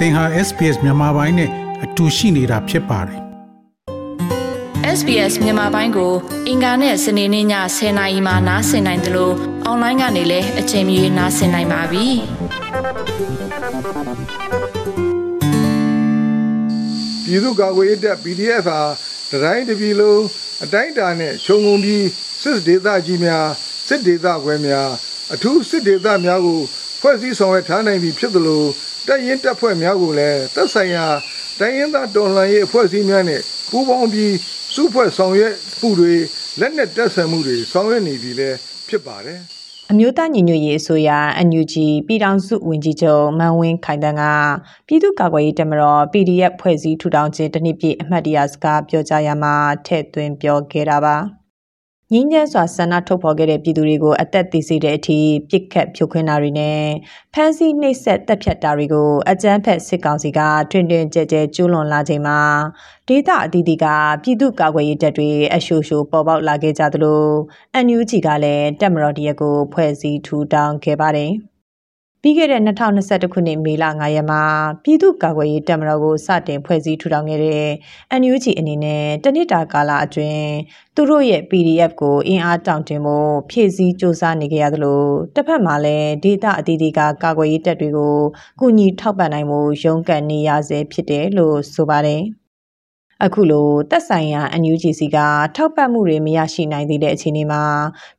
သင်ဟာ SPS မြန်မာပိုင်းနဲ့အတူရှိနေတာဖြစ်ပါတယ် SBS မြန်မာပိုင်းကို အင်ကာနဲ့စနေနေ့ည10:00နာရီမှနားဆင်နိုင်တယ်လို့အွန်လိုင်းကနေလည်းအချိန်မီနားဆင်နိုင်ပါပြီ။ပြည်သူ့ကာကွယ်ရေးတပ် PDF ဟာတတိုင်းတစ်ပြည်လုံးအတိုင်းအတာနဲ့ခြုံငုံပြီးစစ်ဒေသကြီးများစစ်ဒေသခွဲများအထူးစစ်ဒေသများကိုဖွဲ့စည်းဆောင်ရွက်ထားနိုင်ပြီဖြစ်သလို တပ်ရင်းတပ်ဖွဲ့များကိုလည်းသက်ဆိုင်ရာတိုင်းရင်းသားတော်လှန်ရေးအဖွဲ့အစည်းများနဲ့ပူးပေါင်းပြီးစုဖွဲ့ဆောင်ရွက်မှုတွေလက်နက်တပ်ဆင်မှုတွေဆောင်ရွက်နေပြီလည်းဖြစ်ပါတယ်။အမျိုးသားညီညွတ်ရေးအစိုးရ NUG ပြည်ထောင်စုဝန်ကြီးချုပ်မန်ဝင်းခိုင်တန်းကပြည်သူ့ကာကွယ်ရေးတပ်မတော် PDF ဖွဲ့စည်းထူထောင်ခြင်းတစ်နှစ်ပြည့်အမှတ်တရစကားပြောကြားရမှာထည့်သွင်းပြောခဲ့တာပါ။ ငင်းကျန်းစွာဆန္ဒထုတ်ဖော်ခဲ့တဲ့ပြည်သူတွေကိုအသက်သေစေတဲ့အထိပြစ်ခတ်ဖြိုခွင်းတာတွေနဲ့ဖမ်းဆီးနှိပ်စက်တပ်ဖြတ်တာတွေကိုအကြမ်းဖက်စစ်ကောင်စီကတွင်တွင်ကြဲကြဲကျူးလွန်လာချိန်မှာဒေသအသီးသီးကပြည်သူ့ကာကွယ်ရေးတပ်တွေအရှို့ရှို့ပေါ်ပေါက်လာခဲ့ကြသလို NUG ကလည်းတပ်မတော်တရက်ကိုဖွဲ့စည်းထူထောင်ခဲ့ပါတယ်။ ပြီးခဲ့တဲ့2021ခုနှစ်မေလ9ရက်မှာပြည်သူ့ကာကွယ်ရေးတပ်မတော်ကိုစတင်ဖွဲ့စည်းထူထောင်ခဲ့တဲ့ NUG အနေနဲ့တနစ်တာကာလအတွင်းသူတို့ရဲ့ PDF ကိုအင်အားတောင့်တင်းဖို့ဖြည့်ဆည်းစ조사နေကြရသလိုတစ်ဖက်မှာလည်းဒေတာအသီးသီးကကာကွယ်ရေးတပ်တွေကိုကူညီထောက်ပံ့နိုင်မှုရုန်းကန်နေရဆဲဖြစ်တယ်လို့ဆိုပါတယ်။ အခုလိုတက်ဆိုင်ရာ NUGC ကထောက်ပံ့မှုတွေမရရှိနိုင်သေးတဲ့အခြေအနေမှာ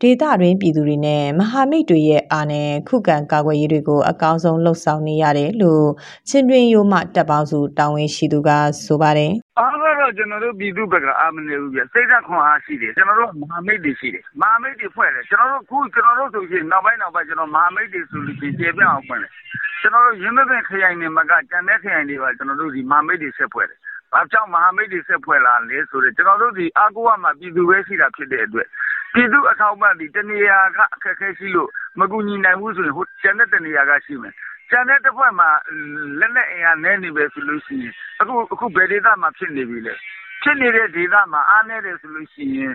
ဒေသတွင်းပြည်သူတွေနဲ့မဟာမိတ်တွေရဲ့အားနဲ့ခုခံကာကွယ်ရေးတွေကိုအကောင်းဆုံးလှုပ်ဆောင်နေရတယ်လို့ချင်းတွင်ရိုးမှတပ်ပေါင်းစုတာဝန်ရှိသူကဆိုပါတယ်။အားကတော့ကျွန်တော်တို့ပြည်သူဘက်ကအားမနေဘူးပြစိတ်ဓာတ်ခွန်အားရှိတယ်ကျွန်တော်တို့မဟာမိတ်တွေရှိတယ်မဟာမိတ်တွေဖွဲ့တယ်ကျွန်တော်တို့ခုကျွန်တော်တို့ဆိုရင်နောက်ပိုင်းနောက်ပိုင်းကျွန်တော်မဟာမိတ်တွေဆိုလို့ပြင်ပြပြအောင်ဖွဲ့တယ်ကျွန်တော်တို့ရင်းမပင်ခရိုင်နေမှာကကြံတဲ့ခရိုင်တွေပါကျွန်တော်တို့ဒီမဟာမိတ်တွေဆက်ဖွဲ့တယ် ဘာကြောင့်မဟာမိတ်တွေဆက်ဖွဲ့လာလဲဆိုတော့ကျွန်တော်တို့ဒီအားကိုးရမှာပြည်သူပဲရှိတာဖြစ်တဲ့အတွက်ပြည်သူအထောက်ပံ့ဒီတနေရာကအခက်အခဲရှိလို့မကူညီနိုင်ဘူးဆိုရင်ဟိုကျန်တဲ့တနေရာကရှိမယ်ကျန်တဲ့တစ်ဖွဲ့မှာလက်လက်အင်အားနည်းနေပဲဆိုလို့ရှိရင်အခုအခုဘယ်ဒေသမှာဖြစ်နေပြီလဲဖြစ်နေတဲ့ဒေသမှာအားနည်းတယ်ဆိုလို့ရှိရင်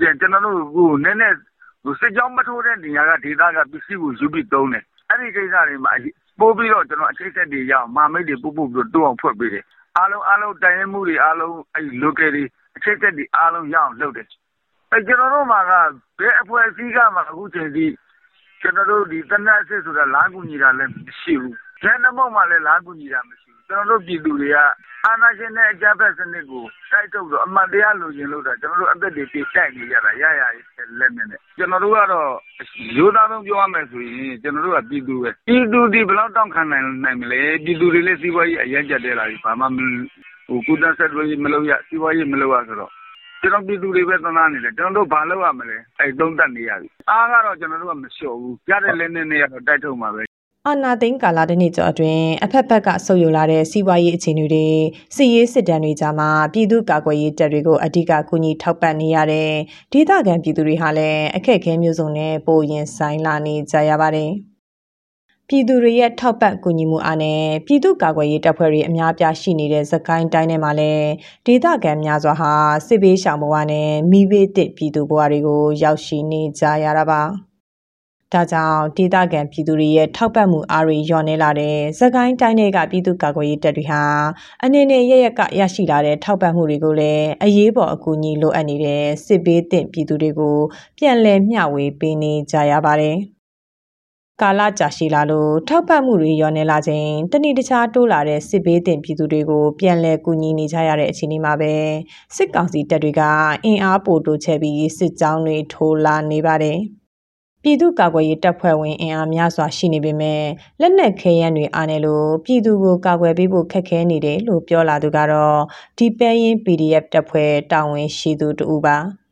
ကျွန်တော်တို့ဟိုနည်းနည်းဟိုစစ်ကြောင်းမထိုးတဲ့နေရာကဒေသကပစ္စည်းကိုယူပြီးသုံးတယ်အဲ့ဒီကိစ္စတွေမှာပို့ပြီးတော့ကျွန်တော်အခြေဆက်တွေရအောင်မာမိတ်တွေပို့ပို့ပြီးတော့တိုးအောင်ဖွက်ပေးတယ် အားလုံးအားလုံးတိုင်ရင်မှုတွေအားလုံးအဲ့ local တွေအချက်ချက်တွေအားလုံးရအောင်လုပ်တယ်အဲကျွန်တော်တို့မှာကဘယ်အဖွဲ့အစည်းကမှအခုချိန်ထိကျွန်တော်တို့ဒီတနက်စစ်ဆိုတာလားကူညီတာလည်းမရှိဘူး။ကျန်တဲ့မောက်မှလည်းလားကူညီတာမရှိဘူး။ကျွန်တော်တို့ပြည်သူတွေကအာဏာရှင်နဲ့အကြမ်းဖက်စနစ်ကိုတိုက်ထုတ်တော့အမှန်တရားလိုချင်လို့တာကျွန်တော်တို့အသက်တွေပြတိုက်နေရတာရရလက်နဲ့နဲ့ကျွန်တော်တို့ကတော့ရိုးသားဆုံးပြောရမယ်ဆိုရင်ကျွန်တော်တို့ကပြည်သူပဲပြည်သူဒီဘယ်လောက်တောင်းခံနိုင်နိုင်မလဲပြည်သူတွေလည်းစီးပွားရေးအရင်ကြက်တဲလာပြီဘာမှဟိုကုသဆက်တွေမလုပ်ရစီးပွားရေးမလုပ်ရဆိုတော့ကျွန်တော်ပြည်သူတွေပဲသနာနေတယ်ကျွန်တော်တို့ဘာလုပ်ရမလဲအဲသုံးသက်နေရပြီအားကတော့ကျွန်တော်တို့ကမလျှော့ဘူးရတဲ့လက်နဲ့နဲ့ကတော့တိုက်ထုတ်မှာပဲ အာနာသိန်းကာလတစ်နှစ်ကျော်အတွင်းအဖက်ဖက်ကဆုပ်ယုပ်လာတဲ့စီးပွားရေးအခြေအနေတွေစစ်ရေးစစ်တမ်းတွေကြားမှာပြည်သူ့ကာကွယ်ရေးတပ်တွေကိုအ धिक ကူညီထောက်ပံ့နေရတဲ့ဒေသခံပြည်သူတွေဟာလည်းအခက်အခဲမျိုးစုံနဲ့ပိုရင်ဆိုင်လာနေကြရပါတယ်။ပြည်သူတွေရဲ့ထောက်ပံ့ကူညီမှုအားနဲ့ပြည်သူ့ကာကွယ်ရေးတပ်ဖွဲ့တွေအများပြားရှိနေတဲ့သကိုင်းတိုင်းထဲမှာလည်းဒေသခံများစွာဟာစစ်ဘေးရှောင်ဘဝနဲ့မိဘတစ်ပြည်သူဘဝတွေကိုရောက်ရှိနေကြရတာပါ။ ဒါကြောင့်ဒေသခံပြည်သူတွေရဲ့ထောက်ပံ့မှုအားတွေလျော့နေလာတဲ့သကိုင်းတိုင်းတွေကပြည်သူ့ကာကွယ်ရေးတပ်တွေဟာအနေနဲ့ရရက်ကရရှိလာတဲ့ထောက်ပံ့မှုတွေကိုလည်းအရေးပေါ်အကူအညီလိုအပ်နေတဲ့စစ်ဘေးသင့်ပြည်သူတွေကိုပြန်လည်မျှဝေပေးနေကြရပါတယ်။ကာလကြာရှည်လာလို့ထောက်ပံ့မှုတွေရောနေလာခြင်းတဏိတခြားတိုးလာတဲ့စစ်ဘေးတင်ပြည်သူတွေကိုပြန်လည်ကူညီနေကြရတဲ့အခြေအနေမှာပဲစစ်ကောင်စီတပ်တွေကအင်အားပိုတိုးချဲ့ပြီးစစ်ကြောင်းတွေထိုးလာနေပါတယ်။ ပြည်သူ့ကာကွယ်ရေးတပ်ဖွဲ့ဝင်အင်အားများစွာရှိနေပေမဲ့လက်နက်ခဲယမ်းတွေအားနေလို့ပြည်သူကိုကာကွယ်ပေးဖို့ခက်ခဲနေတယ်လို့ပြောလာသူကတော့ဒီပဲရင် PDF တပ်ဖွဲ့တာဝန်ရှိသူတူပါဟို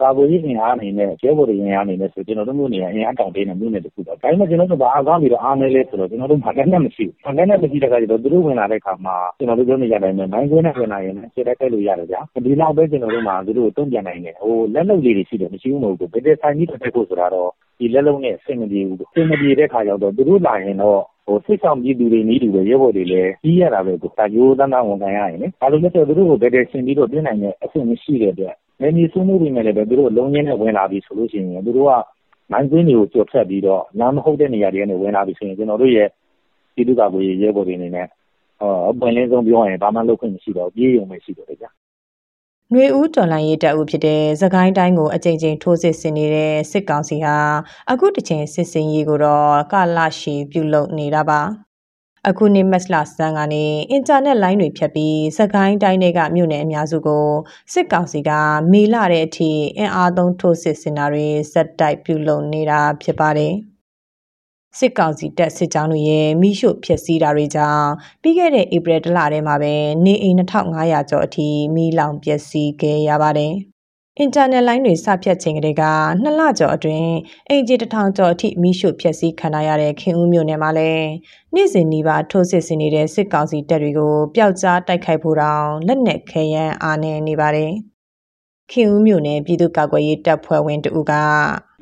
ကာကွယ်ရေးအင်အားအနေနဲ့ကျဲဘော်တွေအင်အားအနေနဲ့ဆိုကျွန်တော်တို့မျိုးနေအင်အားတောင်တင်းနေမျိုးနေတခုတော့ဒါပေမဲ့ကျွန်တော်တို့ဘာအကောင်းပြီးတော့အားနေလဲဆိုတော့ကျွန်တော်တို့ဘာလည်းမရှိဘူးဘာလည်းမရှိတဲ့ခါကျတော့သူတို့ဝင်လာတဲ့ခါမှာကျွန်တော်တို့ပြောနေကြတယ်မယ်နိုင်ခွင်းနဲ့ဝင်လာရင်လည်းခြေတက်တက်လို့ရတယ်ဗျာဒီလောက်ပဲကျွန်တော်တို့မှာသူတို့တုံ့ပြန်နိုင်တယ်ဟိုလက်လုံလေးတွေရှိတယ်မရှိဘူးမဟုတ်ဘူးဘယ်တဲ့ဆိုင်ကြီးတက်ဖို့ဆိုတာတော့ဒီလက်လုံးနဲ့အဆင်မပြေဘူးအဆင်မပြေတဲ့ခါကျတော့သူတို့လာရင်တော့ဟိုစိတ်ဆောင်ပြည်သူတွေနည်းတူပဲရဲဘော်တွေလည်းကြီးရတာပဲကိုဒါရိုးသားသားဝန်ခံရရင်လေဒါလိုမျိုးဆိုသူတို့ကိုဘယ်တည်းဆင်ပြီးတော့ပြင်နိုင်တဲ့အဆင်မရှိတဲ့အတွက် နေမီဆွမှုတွေနဲ့လည်းပဲ သူတို့လုံးရင်းနဲ့ ဝင်လာပြီဆိုလို့ရှိရင် သူတို့က မိုင်းကွင်းတွေကိုကြော်ဖြတ်ပြီးတော့နားမဟုတ်တဲ့နေရာတွေကနေ ဝင်လာပြီဆိုရင် ကျွန်တော်တို့ရဲ့ ပြည်သူ့ကာကွယ်ရေး ရဲဘော်တွေအနေနဲ့ အပွင့်လင်းဆုံးပြောရင် ဘာမှလုပ်ခွင့်မရှိတော့ပြေးရုံပဲ ရှိတော့တယ်ဗျာ။ຫນွေဦးတော်လိုင်းရေးတပ်ဦးဖြစ်တဲ့သခိုင်းတိုင်းကို အကြိမ်ကြိမ် ထိုးစစ်ဆင်နေတဲ့ စစ်ကောင်စီဟာ အခုတစ်ချိန်စစ်စင်ရေးကိုတော့ကလရှိပြုလုပ်နေတာပါ။ အခုနှစ်မတ်လစံကနေအင်တာနက်လိုင်းတွေဖြတ်ပြီးစကိုင်းတိုင်းတွေကမြို့နယ်အများစုကိုစစ်ကောင်စီကမေလတဲ့အထိအင်အားသုံးထိုးစစ်ဆင်တာတွေစက်တိုက်ပြုလုပ်နေတာဖြစ်ပါတယ်။စစ်ကောင်စီတပ်စစ်ကြောင်းတွေရဲ့မိရှုဖျက်ဆီးတာတွေကြောင့်ပြီးခဲ့တဲ့ဧပြီလထဲမှာပဲနေအိမ်2500ကျော်အထိမိလောင်ပျက်စီးခဲ့ရပါတယ်။ အင်တာနက်လိုင်းတွေစဖြတ်ချိန်ကလေးကနှစ်လကျော်အတွင်းအင်ဂျီတစ်ထောင်ကျော်အထိမိရှုဖျက်ဆီးခံရတဲ့ခင်ဦးမြို့နယ်မှာလည်းနေ့စဉ်နီးပါးထိုးစစ်ဆင်နေတဲ့စစ်ကောင်စီတပ်တွေကိုပျောက်ကြားတိုက်ခိုက်ဖို့တောင်လက်နက်ခဲယမ်းအားနေနေပါတယ်။ခင်ဦးမြို့နယ်ပြည်သူ့ကာကွယ်ရေးတပ်ဖွဲ့ဝင်တဦးက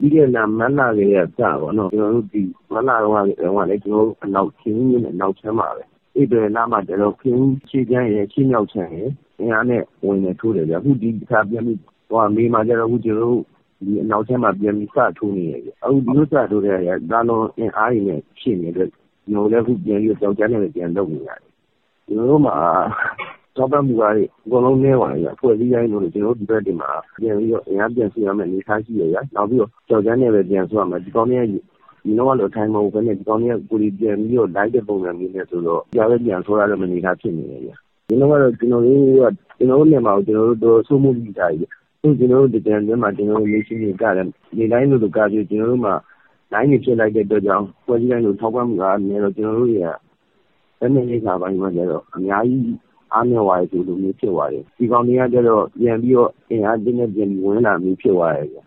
ပြီးခဲ့တဲ့မန္လာကလေးကစပါတော့ကျွန်တော်တို့ဒီမန္လာတော့ကလည်းကျွန်တော်တို့အနောက်ချင်းကြီးနဲ့နောက်ချမ်းပါပဲအဲ့ဒီနားမှာကျွန်တော်ခင်းချီချမ်းရဲ့ချင်းမြောက်ချမ်းရဲ့အင်အားနဲ့ဝင်နေထိုးတယ်ဗျအခုဒီခါပြန်ပြီးဟို မေးမှာကျတော့အခုကျွန်တော်တို့ဒီအနောက်ချမ်းမှာ ပြန်ပြီး စထိုးနေရဲ့အခုဒီလိုစထိုးတဲ့ရဒါလုံးအင်အားရင်းနဲ့ ဖြစ်နေတဲ့ကျွန်တော်လည်း အခု ပြန်ပြီးကြောက်ကြမ်းနေပြန်လုပ်နေရတယ် ကျွန်တော်တို့မှာတော့ပတ်မှုကားတွေအကုန်လုံး နည်းသွားတယ်။ဖွဲ့စည်းတိုင်းလို့ကျွန်တော်တို့ ဒီဘက်ဒီမှာ ပြန်ပြီးတော့ အင်အားပြန်စီရမယ်အနေထားရှိရရ။နောက်ပြီးတော့ကြောက်ကြမ်းနဲ့ပဲ ပြန်ဆိုရမယ်။ဒီကောင်းလေးကဒီတော့ကတော့ထိုင်မဟုတ်ဘဲနဲ့ ဒီကောင်းလေးကကိုယ်ပြန်ပြီးတော့ လိုက်တဲ့ ပုံစံမျိုးနဲ့ဆိုတော့ကြားပဲ ပြန်ဆိုရတဲ့မနေသား ဖြစ်နေတယ်ဗျ။ဒီတော့ကတော့ ကျွန်တော်တို့ကကျွန်တော်တို့နေမှာကျွန်တော်တို့တော့ဆုံးမှုမိတာကြီး။ အခုကျွန်တော်တို့ဒီတန်ထဲမှာ ကျွန်တော်တို့လေးရှိနေကြတယ်။ဒီတိုင်းလိုလိုကားပြီး ကျွန်တော်တို့မှာနိုင်နေဖြစ်လိုက်တဲ့အတွက်ကြောင့်ဖွဲ့စည်းတိုင်းလိုထောက်ပံ့မှုအားနည်းတော့ ကျွန်တော်တို့ရဲ့တနေ့လေးခါပိုင်းမှာကျတော့ အများကြီးအားမြော်သွားတယ်ဆိုလိုမျိုးဖြစ်သွားတယ် ဒီကောင်တွေကကျတော့ ပြန်ပြီးတော့ အင်အားတင်းနဲ့ ပြန်ပြီးဝင်လာမျိုးဖြစ်သွားတယ်ဗျ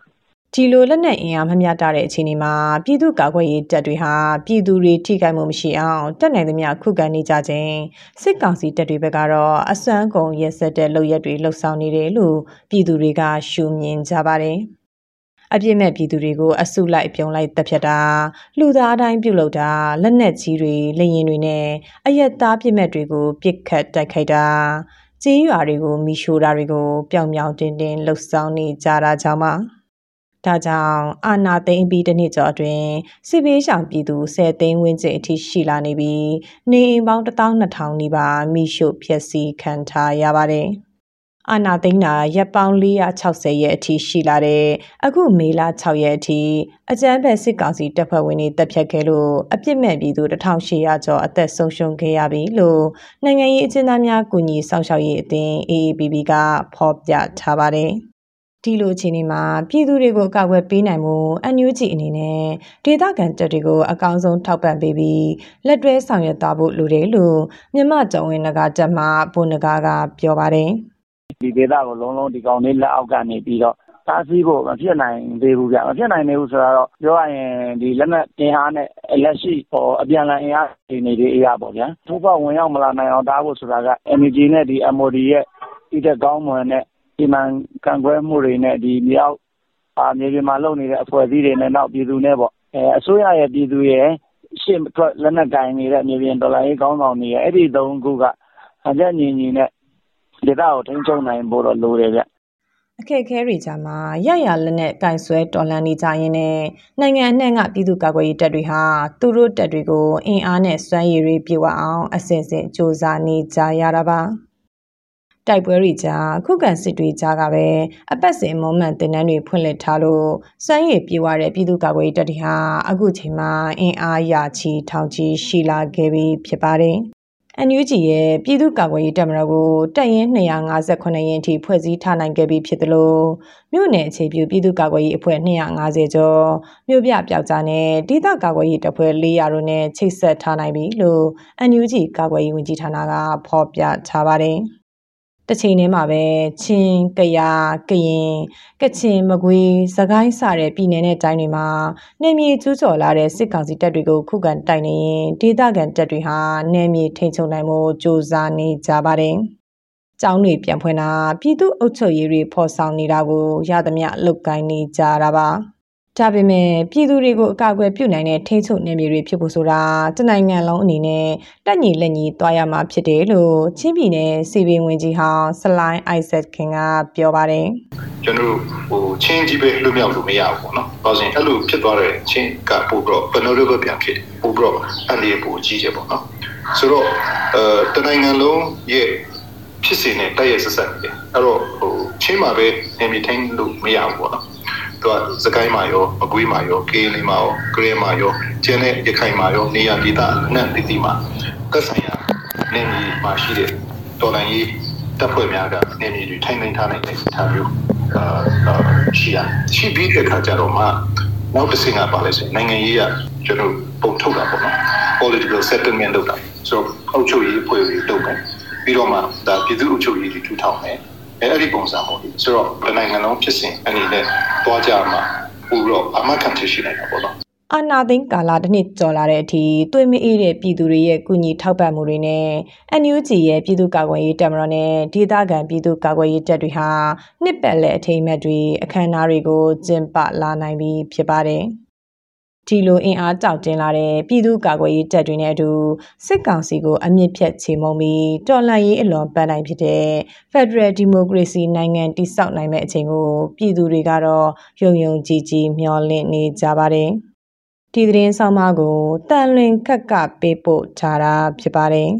ဒီလိုလက်နက်အင်အားမမျှတတဲ့အခြေအနေမှာပြည်သူ့ကာကွယ်ရေးတပ်တွေဟာပြည်သူတွေထိခိုက်မှုမရှိအောင်တက်နိုင်သမျှခုခံနေကြခြင်းစစ်ကောင်စီတပ်တွေဘက်ကတော့အစွမ်းကုန်ရက်စက်တဲ့လုပ်ရက်တွေလှုပ်ဆောင်နေတယ်လို့ပြည်သူတွေကရှုမြင်ကြပါတယ်အပြစ်မဲ့ပြည်သူတွေကိုအစုလိုက်ပြုံလိုက်တပ်ဖြတ်တာလူသားတိုင်းပြုတ်လုတာလက်နက်ကြီးတွေလက်ရင်တွေနဲ့အယက်သားပြစ်မဲ့တွေကိုပြစ်ခတ်တိုက်ခိုက်တာကြေးရွာတွေကိုမိရှို့တာတွေကိုပျောင်ပျောင်တင်းတင်းလှုပ်ဆောင်နေကြတာကြောင့်ပါ ဒါကြောင့်အာနာသိမ့်ပြီးတစ်နှစ်ကျော်အတွင်းစစ်ဘေးရှောင်ပြည်သူ10သိန်းဝန်းကျင်အထိရှိလာနေပြီးနေအိမ်ပေါင်း12000နီးပါးမိရှုဖျက်ဆီးခံထားရပါတယ်။အာနာသိန်းနာရက်ပေါင်း460ရက်အထိရှိလာတဲ့အခုမေလ6ရက်အထိအကြမ်းဖက်စစ်ကောင်စီတပ်ဖွဲ့ဝင်တွေတပ်ဖြတ်ခဲ့လို့အပြစ်မဲ့ပြည်သူ1800ကျော်အသက်ဆုံးရှုံးခဲ့ရပြီလို့နိုင်ငံရေးအကျဉ်းသားများကူညီဆောင်ရှောက်ရေးအသင်း AAPP ကဖော်ပြထားပါတယ်။ ဒီလိုအခြေအနေမှာပြည်သူတွေကိုအကာအကွယ်ပေးနိုင်မှုအန်ယူဂျီအနေနဲ့ဒေသခံတပ်တွေကိုအကောင်းဆုံးထောက်ပံ့ပေးပြီးလက်တွဲဆောင်ရွက်သွားဖို့လိုတယ်လို့မြမကျော်ဝင်နဂါတက်မှဘုန်းနဂါကပြောပါတယ်ဒီဒေသကိုလုံးလုံးဒီကောင်လေးလက်အောက်ကနေပြီးတော့တားဆီးဖို့မဖြစ်နိုင်သေးဘူးဗျမဖြစ်နိုင်သေးဘူးဆိုတော့ပြောရရင်ဒီလက်နက်အင်အားနဲ့လက်ရှိဟောအပြန်လန်အင်အားတွေနေဒီအရာပေါ့ဗျာထိုးပေါဝင်ရောက်မလာနိုင်အောင်တားဖို့ဆိုတာက energy နဲ့ဒီ MOD ရဲ့ဒီတဲ့ကောင်းမွန်တဲ့ ဒီမှန်ကန်ကွဲမှုတွေနဲ့ဒီမြောက်အာမြေပြင်မှာလုပ်နေတဲ့အဖွဲ့အစည်းတွေနဲ့နောက်ပြည်သူနဲ့ပေါ့အဲအစိုးရရဲ့ပြည်သူရဲ့ရှစ်ထွက်လက်နက်ကင်နေတဲ့မြေပြင်ဒေါ်လာရေးကောင်းဆောင်တွေရဲ့အဲ့ဒီသုံးခုကအကြညီညီနဲ့ဒေသကိုထိန်းချုပ်နိုင်ဖို့တော့လိုတယ်ဗျအခက်အခဲတွေကြားမှာရရလက်နဲ့ကင်ဆွဲတော်လှန်နေကြရင်းနဲ့နိုင်ငံအနှံ့ကပြည်သူ့ကာကွယ်ရေးတပ်တွေဟာသူတို့တပ်တွေကိုအင်အားနဲ့စွမ်းရည်တွေပြည့်ဝအောင်အစဉ်စဉ်စ조사နေကြရတာပါ တိုက်ပွဲတွေကြားခုခံစစ်တွေကြားကပဲအပတ်စဉ်မွန်မှန်တင်နန်းတွေဖွင့်လှစ်ထားလို့စွမ်းရည်ပြေဝတဲ့ပြည်သူ့ကာကွယ်ရေးတပ်တွေဟာအခုချိန်မှာအင်အားရချီထောင်ချီရှိလာခဲ့ပြီဖြစ်ပါတယ်။ NUG ရဲ့ပြည်သူ့ကာကွယ်ရေးတပ်မတော်ကိုတပ်ရင်း258ရင်းထိဖွဲ့စည်းထားနိုင်ခဲ့ပြီဖြစ်တယ်လို့မြို့နယ်အခြေပြုပြည်သူ့ကာကွယ်ရေးအဖွဲ့250ကျော်မြို့ပြပျောက်ကြားနဲ့ဒေသကာကွယ်ရေးတပ်ဖွဲ့400တို့နဲ့ချိတ်ဆက်ထားနိုင်ပြီလို့ NUG ကာကွယ်ရေးဝန်ကြီးဌာနကဖော်ပြထားပါတယ်။ တစ်ချိန်တည်းမှာပဲချင်းကယာကရင်ကချင်မကွေးစကိုင်းစတဲ့ပြည်နယ်နဲ့တိုင်းတွေမှာနေမြေကျူးကျော်လာတဲ့စစ်ကောင်စီတပ်တွေကိုခုခံတိုက်နေရင်ဒေသခံတပ်တွေဟာနေမြေထိန်ချုံနိုင်မှုစ조사နေကြပါတယ်။ကျောင်းတွေပြန်ဖွင့်တာပြည်သူ့အုပ်ချုပ်ရေးတွေဖော်ဆောင်နေတာကိုရသမျှလုတ်ကိုင်းနေကြတာပါ။တ ဒါပေမဲ့ပြည်သူတွေကိုအကာအကွယ်ပြုနိုင်တဲ့ထိန်းချုပ်နယ်မြေတွေဖြစ်ဖို့ဆိုတာတနိုင်ငံလုံးအနေနဲ့တက်ညီလက်ညီသွားရမှာဖြစ်တယ်လို့ချင်းပြည်နယ်စီပင်ဝင်ကြီးဟောင်းဆလိုင်းအိုက်ဆက်ခင်ကပြောပါတယ်ကျွန်တော်တို့ဟိုချင်းကြီးပဲလွတ်မြောက်လို့မရဘူးပေါ့နော်။ဘာလို့လဲအဲ့လိုဖြစ်သွားတဲ့ချင်းကပို့ပြီးတော့ vulnerable ပြန်ဖြစ်တယ်ပို့ပြီးတော့အန်ဒီပို့ကြီးတယ်ပေါ့နော်။ဆိုတော့အဲတနိုင်ငံလုံးရဲ့ဖြစ်စဉ်နဲ့တိုက်ရိုက်ဆက်ဆက်နေတယ်။အဲ့တော့ဟိုချင်းမှာပဲနေမီထိုင်းလို့မရဘူးပေါ့နော်။ သူကစကိုင်းမှာရောမကွေးမှာရောကေးလေးမှာရောဂရဲမှာရောကျန်တဲ့ရခိုင်မှာရောနေရာဒေသအနှံ့တည်တည်မှာသက်ဆိုင်ရာနေမီမှာရှိတဲ့တော်လိုင်းရေးတပ်ဖွဲ့များကနေမီတွေထိုင်နိုင်ထားနိုင်တဲ့ထားမျိုးအာအာရှိရရှိပြီးတဲ့ခါကျတော့မှနောက်တစ်ဆင့်ကပါလဲဆိုရင်နိုင်ငံရေးကကျွန်တော်ပုံထုတ်တာပေါ့နော် political settlement လုပ်တာဆိုတော့အုပ်ချုပ်ရေးအဖွဲ့တွေလုပ်မယ်ပြီးတော့မှဒါပြည်သူ့အုပ်ချုပ်ရေးတွေထူထောင်မယ်အဲအဲ့ဒီပုံစံပေါ့လေဆိုတော့ဒီနိုင်ငံလုံးဖြစ်စဉ်အနေနဲ့ တွားကြမှာပို့ပြီးတော့အမကန်ထရှိနေတာပေါ့နော်အာနာသိန်းကာလာတစ်နှစ်ကျော်လာတဲ့အထိသွေးမအေးတဲ့ပြည်သူတွေရဲ့ကုညီထောက်ပံ့မှုတွေနဲ့ NUG ရဲ့ပြည်သူ့ကာကွယ်ရေးတပ်မတော်နဲ့ဒေသခံပြည်သူ့ကာကွယ်ရေးတပ်တွေဟာနှစ်ပတ်လည်အထိမ်းအမှတ်တွေအခမ်းအနားတွေကိုကျင်းပလာနိုင်ပြီဖြစ်ပါတယ်။ ဒီလိုအင်အားတောက်တင်လာတဲ့ပြည်သူ့ကာကွယ်ရေးတပ်တွေနဲ့အတူစစ်ကောင်စီကိုအမြင့်ဖြတ်ချေမှုန်းပြီးတော်လှန်ရေးအလွန်ပန်းနိုင်ဖြစ်တဲ့ Federal Democracy နိုင်ငံတည်ဆောက်နိုင်မဲ့အချိန်ကိုပြည်သူတွေကတော့ယုံယုံကြည်ကြည်မျှော်လင့်နေကြပါတယ်။ဒီသတင်းဆောင်မကိုတန်လွင်ခက်ကပေးပို့ထားတာဖြစ်ပါတယ်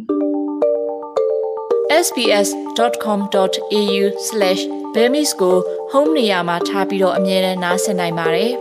sbs.com.au/bemis ကို home နေရာမှာထားပြီးတော့အမြဲတမ်းနားဆင်နိုင်ပါတယ်။